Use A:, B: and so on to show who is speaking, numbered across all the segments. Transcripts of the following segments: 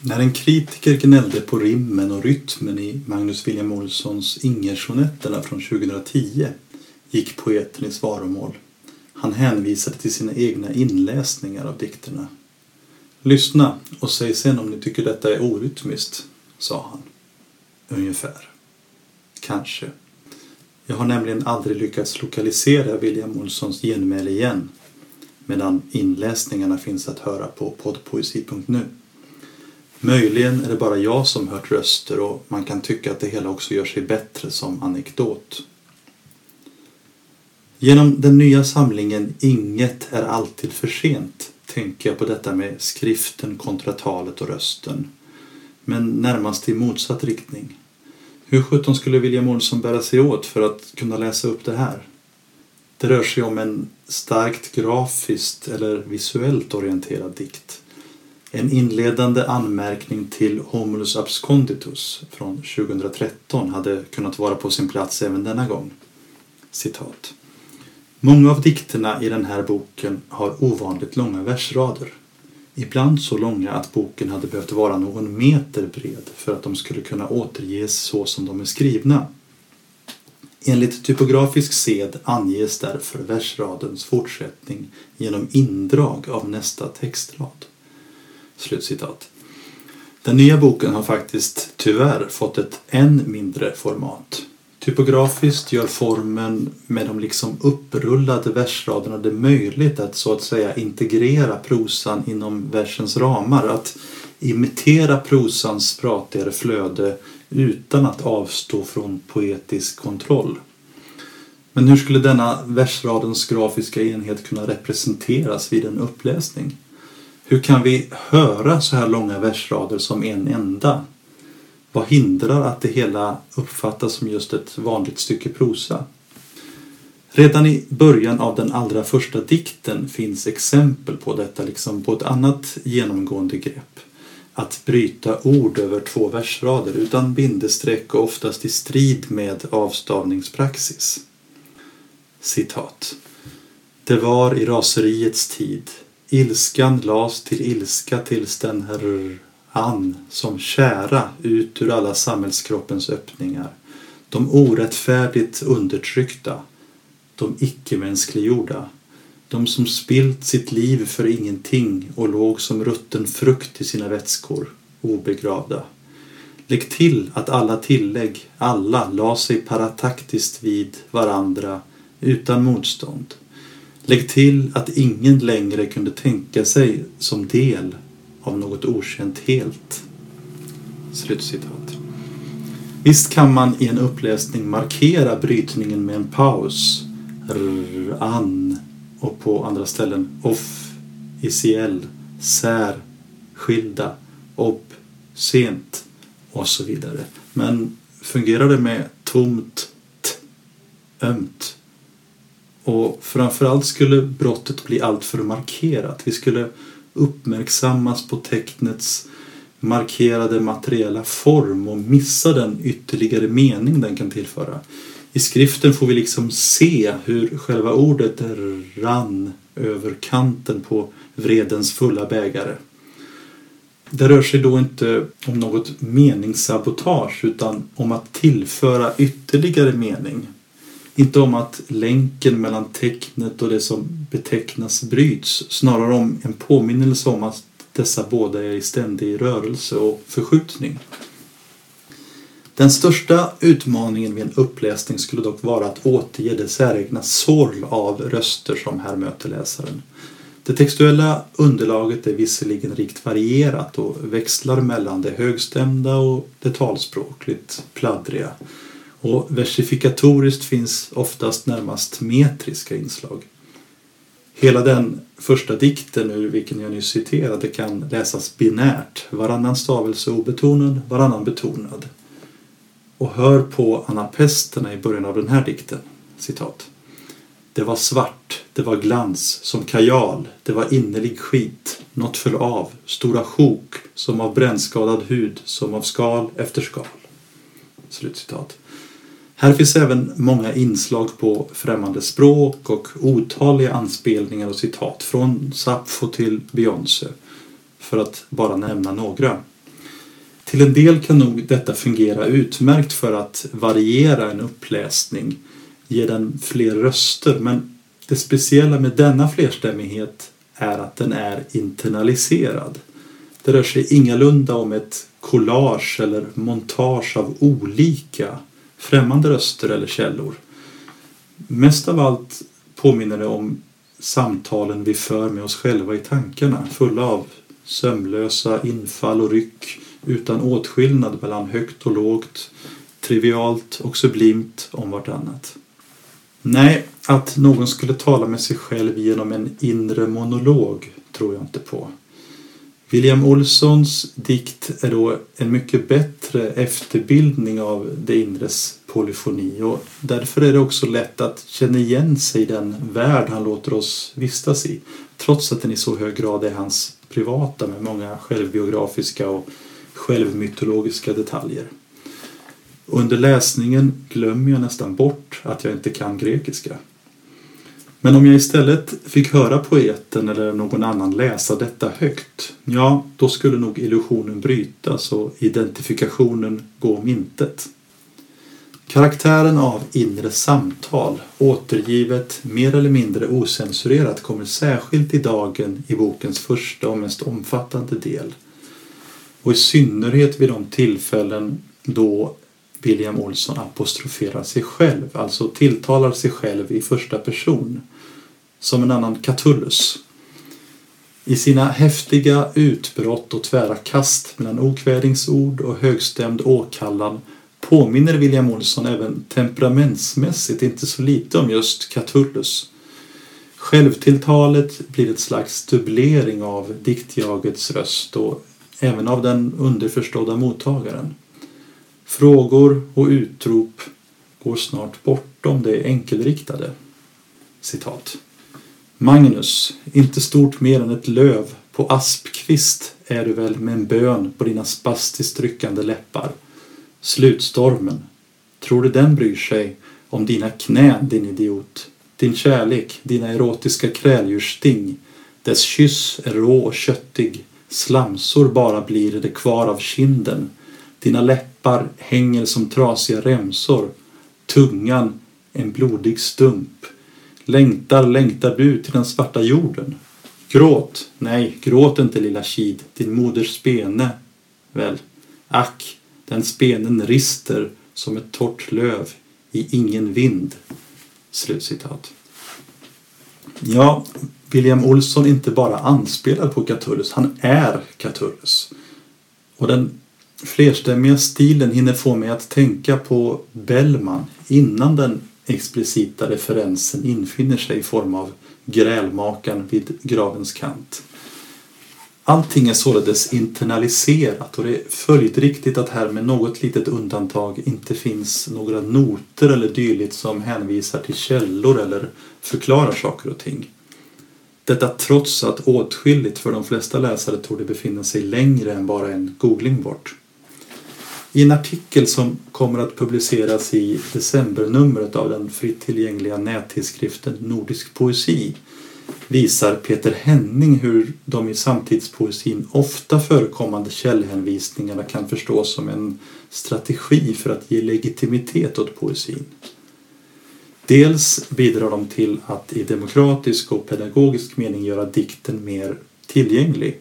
A: När en kritiker gnällde på rimmen och rytmen i Magnus William Olssons Ingersonetterna från 2010 gick poeten i svaromål. Han hänvisade till sina egna inläsningar av dikterna. Lyssna och säg sen om ni tycker detta är orytmiskt, sa han. Ungefär. Kanske. Jag har nämligen aldrig lyckats lokalisera William Olssons genmäle igen medan inläsningarna finns att höra på poddpoesi.nu. Möjligen är det bara jag som hört röster och man kan tycka att det hela också gör sig bättre som anekdot. Genom den nya samlingen Inget är alltid för sent tänker jag på detta med skriften kontra talet och rösten. Men närmast i motsatt riktning. Hur sjutton skulle William Olsson bära sig åt för att kunna läsa upp det här? Det rör sig om en starkt grafiskt eller visuellt orienterad dikt. En inledande anmärkning till Homulus absconditus från 2013 hade kunnat vara på sin plats även denna gång. Citat. Många av dikterna i den här boken har ovanligt långa versrader. Ibland så långa att boken hade behövt vara någon meter bred för att de skulle kunna återges så som de är skrivna. Enligt typografisk sed anges därför versradens fortsättning genom indrag av nästa textrad. Slutcitat. Den nya boken har faktiskt tyvärr fått ett än mindre format. Typografiskt gör formen med de liksom upprullade versraderna det möjligt att så att säga integrera prosan inom versens ramar, att imitera prosans pratigare flöde utan att avstå från poetisk kontroll. Men hur skulle denna versradens grafiska enhet kunna representeras vid en uppläsning? Hur kan vi höra så här långa versrader som en enda? Vad hindrar att det hela uppfattas som just ett vanligt stycke prosa? Redan i början av den allra första dikten finns exempel på detta, liksom på ett annat genomgående grepp. Att bryta ord över två versrader utan bindestreck och oftast i strid med avstavningspraxis. Citat. Det var i raseriets tid. Ilskan las till ilska tills den herr an som kära ut ur alla samhällskroppens öppningar. De orättfärdigt undertryckta, de icke-mänskliggjorda, de som spilt sitt liv för ingenting och låg som rutten frukt i sina vätskor, obegravda. Lägg till att alla tillägg, alla, la sig parataktiskt vid varandra utan motstånd. Lägg till att ingen längre kunde tänka sig som del av något okänt helt. Slutcitat. Visst kan man i en uppläsning markera brytningen med en paus, Rr, an och på andra ställen off, Isiell. sär, skilda, ob, sent och så vidare. Men fungerar det med tomt, t, ömt och framförallt skulle brottet bli alltför markerat. Vi skulle uppmärksammas på tecknets markerade materiella form och missa den ytterligare mening den kan tillföra. I skriften får vi liksom se hur själva ordet rann över kanten på vredens fulla bägare. Det rör sig då inte om något meningssabotage utan om att tillföra ytterligare mening inte om att länken mellan tecknet och det som betecknas bryts, snarare om en påminnelse om att dessa båda är i ständig rörelse och förskjutning. Den största utmaningen vid en uppläsning skulle dock vara att återge det säregna sorl av röster som här möter läsaren. Det textuella underlaget är visserligen rikt varierat och växlar mellan det högstämda och det talspråkligt pladdriga och versifikatoriskt finns oftast närmast metriska inslag. Hela den första dikten ur vilken jag nyss citerade kan läsas binärt, varannan stavelse obetonad, varannan betonad. Och hör på anapesterna i början av den här dikten. Citat. Det var svart, det var glans, som kajal, det var innerlig skit, något föll av, stora sjok, som av brännskadad hud, som av skal efter skal. Slutcitat. Här finns även många inslag på främmande språk och otaliga anspelningar och citat från Sappho till Beyoncé, för att bara nämna några. Till en del kan nog detta fungera utmärkt för att variera en uppläsning, ge den fler röster, men det speciella med denna flerstämmighet är att den är internaliserad. Det rör sig ingalunda om ett collage eller montage av olika främmande röster eller källor. Mest av allt påminner det om samtalen vi för med oss själva i tankarna, fulla av sömlösa infall och ryck utan åtskillnad mellan högt och lågt, trivialt och sublimt om vartannat. Nej, att någon skulle tala med sig själv genom en inre monolog tror jag inte på. William Olssons dikt är då en mycket bättre efterbildning av det inres polyfoni och därför är det också lätt att känna igen sig i den värld han låter oss vistas i trots att den i så hög grad är hans privata med många självbiografiska och självmytologiska detaljer. Under läsningen glömmer jag nästan bort att jag inte kan grekiska. Men om jag istället fick höra poeten eller någon annan läsa detta högt, ja, då skulle nog illusionen brytas och identifikationen gå om intet. Karaktären av inre samtal, återgivet mer eller mindre osensurerat, kommer särskilt i dagen i bokens första och mest omfattande del. Och i synnerhet vid de tillfällen då William Olsson apostroferar sig själv, alltså tilltalar sig själv i första person, som en annan Catullus. I sina häftiga utbrott och tvära kast mellan okvädingsord och högstämd åkallan påminner William Olsson även temperamentsmässigt inte så lite om just Catullus. Självtilltalet blir ett slags dubblering av diktjagets röst och även av den underförstådda mottagaren. Frågor och utrop går snart bortom det enkelriktade. Citat. Magnus, inte stort mer än ett löv på aspkvist är du väl med en bön på dina spastiskt ryckande läppar. Slutstormen, tror du den bryr sig om dina knän, din idiot? Din kärlek, dina erotiska kräldjurssting, dess kyss är rå och köttig, slamsor bara blir det kvar av kinden, dina läppar hänger som trasiga remsor, tungan en blodig stump. Längtar, längtar du till den svarta jorden? Gråt, nej, gråt inte lilla kid, din moders spene. Väl, ack, den spenen rister som ett torrt löv i ingen vind. Slutcitat. Ja, William Olsson inte bara anspelar på Catullus, han är Catullus. Och den flerstämmiga stilen hinner få mig att tänka på Bellman innan den explicita referensen infinner sig i form av grälmakan vid gravens kant. Allting är således internaliserat och det är följdriktigt att här med något litet undantag inte finns några noter eller dylikt som hänvisar till källor eller förklarar saker och ting. Detta trots att åtskilligt för de flesta läsare torde befinna sig längre än bara en googling bort. I en artikel som kommer att publiceras i decembernumret av den fritt tillgängliga nättidskriften Nordisk poesi visar Peter Henning hur de i samtidspoesin ofta förekommande källhänvisningarna kan förstås som en strategi för att ge legitimitet åt poesin. Dels bidrar de till att i demokratisk och pedagogisk mening göra dikten mer tillgänglig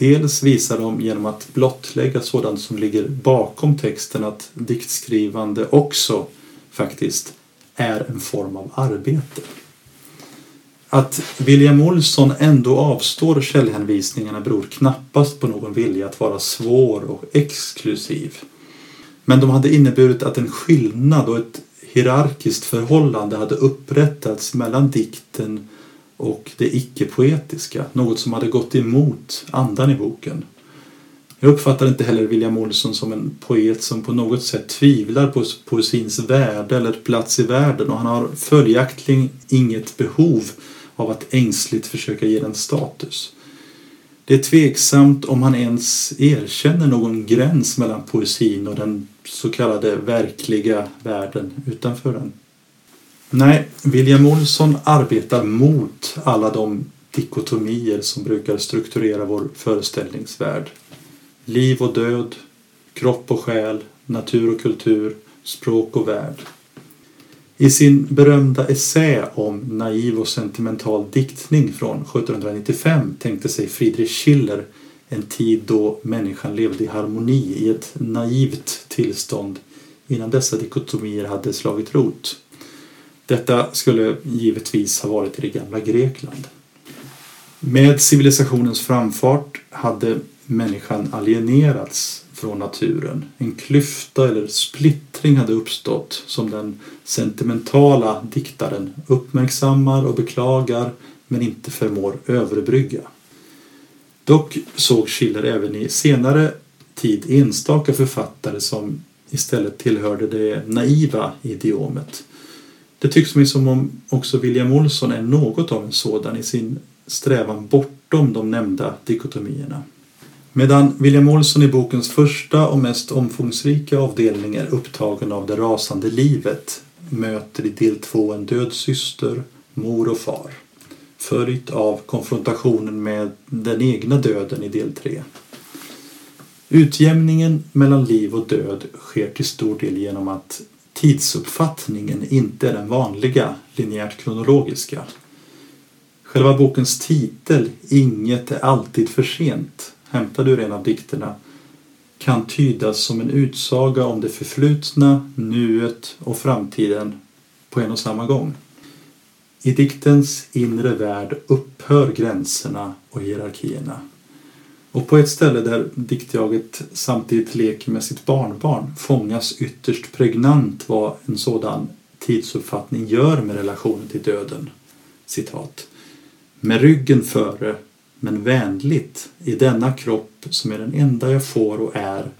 A: Dels visar de genom att blottlägga sådant som ligger bakom texten att diktskrivande också faktiskt är en form av arbete. Att William Olsson ändå avstår källhänvisningarna beror knappast på någon vilja att vara svår och exklusiv. Men de hade inneburit att en skillnad och ett hierarkiskt förhållande hade upprättats mellan dikten och det icke-poetiska, något som hade gått emot andan i boken. Jag uppfattar inte heller William Olsson som en poet som på något sätt tvivlar på poesins värde eller plats i världen och han har följaktligen inget behov av att ängsligt försöka ge den status. Det är tveksamt om han ens erkänner någon gräns mellan poesin och den så kallade verkliga världen utanför den. Nej, William Olsson arbetar mot alla de dikotomier som brukar strukturera vår föreställningsvärld. Liv och död, kropp och själ, natur och kultur, språk och värld. I sin berömda essä om naiv och sentimental diktning från 1795 tänkte sig Friedrich Schiller en tid då människan levde i harmoni i ett naivt tillstånd innan dessa dikotomier hade slagit rot. Detta skulle givetvis ha varit i det gamla Grekland. Med civilisationens framfart hade människan alienerats från naturen. En klyfta eller splittring hade uppstått som den sentimentala diktaren uppmärksammar och beklagar men inte förmår överbrygga. Dock såg Schiller även i senare tid enstaka författare som istället tillhörde det naiva idiomet. Det tycks mig som om också William Olsson är något av en sådan i sin strävan bortom de nämnda dikotomierna. Medan William Olsson i bokens första och mest omfångsrika avdelning är upptagen av det rasande livet möter i del två en död syster, mor och far följt av konfrontationen med den egna döden i del 3. Utjämningen mellan liv och död sker till stor del genom att tidsuppfattningen inte är den vanliga linjärt kronologiska. Själva bokens titel, Inget är alltid för sent, hämtad ur en av dikterna, kan tydas som en utsaga om det förflutna, nuet och framtiden på en och samma gång. I diktens inre värld upphör gränserna och hierarkierna. Och på ett ställe där diktjaget samtidigt leker med sitt barnbarn fångas ytterst pregnant vad en sådan tidsuppfattning gör med relationen till döden. Citat. Med ryggen före, men vänligt, i denna kropp som är den enda jag får och är,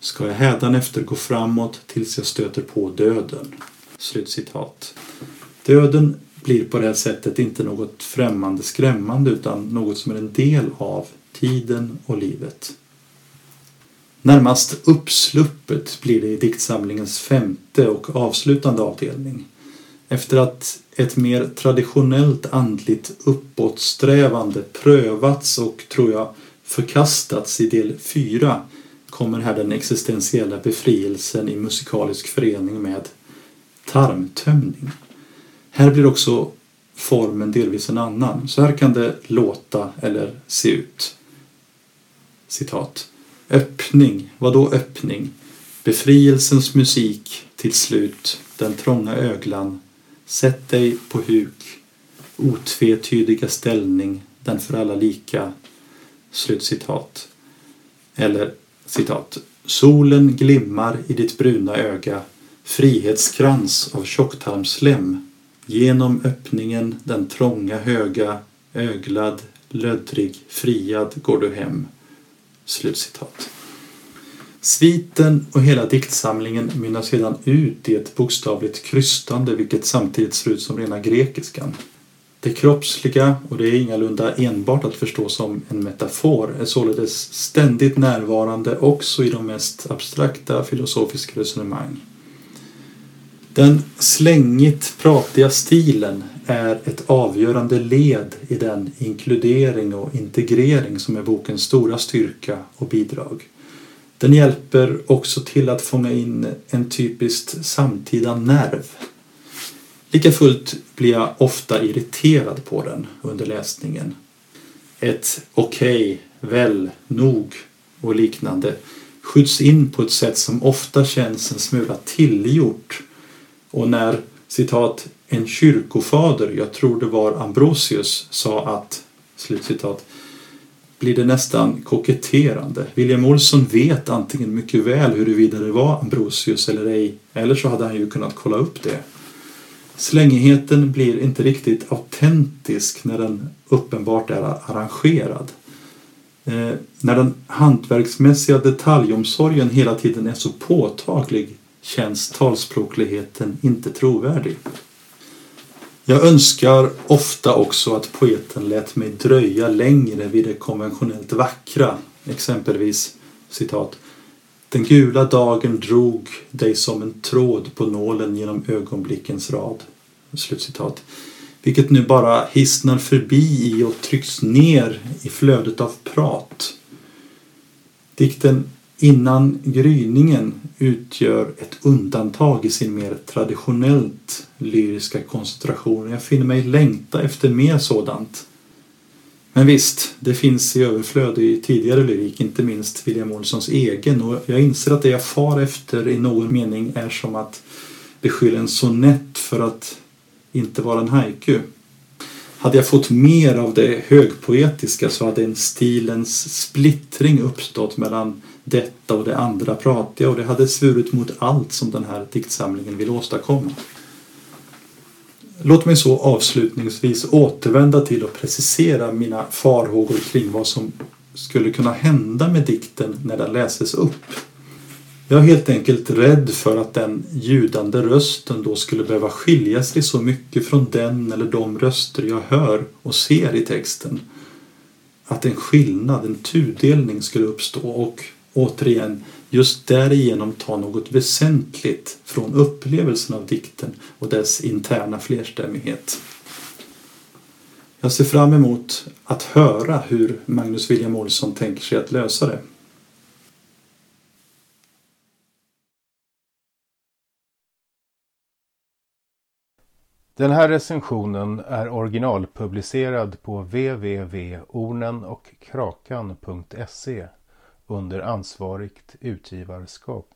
A: ska jag hädanefter gå framåt tills jag stöter på döden. Slutcitat. Döden blir på det här sättet inte något främmande skrämmande utan något som är en del av tiden och livet. Närmast uppsluppet blir det i diktsamlingens femte och avslutande avdelning. Efter att ett mer traditionellt andligt uppåtsträvande prövats och, tror jag, förkastats i del 4 kommer här den existentiella befrielsen i musikalisk förening med tarmtömning. Här blir också formen delvis en annan. Så här kan det låta eller se ut. Citat. Öppning. Vadå öppning? Befrielsens musik till slut. Den trånga öglan. Sätt dig på huk. Otvetydiga ställning. Den för alla lika. Slutcitat. Eller citat. Solen glimmar i ditt bruna öga. Frihetskrans av tjocktarmslem Genom öppningen den trånga höga, öglad, löddrig, friad går du hem. Slutcitat. Sviten och hela diktsamlingen mynnar sedan ut i ett bokstavligt krystande vilket samtidigt ser ut som rena grekiskan. Det kroppsliga, och det är ingalunda enbart att förstå som en metafor, är således ständigt närvarande också i de mest abstrakta filosofiska resonemang. Den slängigt pratiga stilen är ett avgörande led i den inkludering och integrering som är bokens stora styrka och bidrag. Den hjälper också till att fånga in en typiskt samtida nerv. Lika fullt blir jag ofta irriterad på den under läsningen. Ett okej, okay, väl, nog och liknande skjuts in på ett sätt som ofta känns en smula tillgjort och när citat en kyrkofader, jag tror det var Ambrosius, sa att slutcitat blir det nästan koketterande. William Olsson vet antingen mycket väl huruvida det var Ambrosius eller ej, eller så hade han ju kunnat kolla upp det. Slängigheten blir inte riktigt autentisk när den uppenbart är arrangerad. Eh, när den hantverksmässiga detaljomsorgen hela tiden är så påtaglig känns talspråkligheten inte trovärdig. Jag önskar ofta också att poeten lät mig dröja längre vid det konventionellt vackra, exempelvis citat Den gula dagen drog dig som en tråd på nålen genom ögonblickens rad. Slutcitat. Vilket nu bara hissnar förbi i och trycks ner i flödet av prat. Dikten Innan gryningen utgör ett undantag i sin mer traditionellt lyriska koncentration. Jag finner mig längta efter mer sådant. Men visst, det finns i överflöd i tidigare lyrik, inte minst William Olssons egen och jag inser att det jag far efter i någon mening är som att beskylla en sonett för att inte vara en haiku. Hade jag fått mer av det högpoetiska så hade en stilens splittring uppstått mellan detta och det andra pratiga och det hade svurit mot allt som den här diktsamlingen vill åstadkomma. Låt mig så avslutningsvis återvända till och precisera mina farhågor kring vad som skulle kunna hända med dikten när den läses upp. Jag är helt enkelt rädd för att den ljudande rösten då skulle behöva skilja sig så mycket från den eller de röster jag hör och ser i texten. Att en skillnad, en tudelning skulle uppstå och återigen just därigenom ta något väsentligt från upplevelsen av dikten och dess interna flerstämmighet. Jag ser fram emot att höra hur Magnus William Olsson tänker sig att lösa det.
B: Den här recensionen är originalpublicerad på www.ornenochkrakan.se under ansvarigt utgivarskap.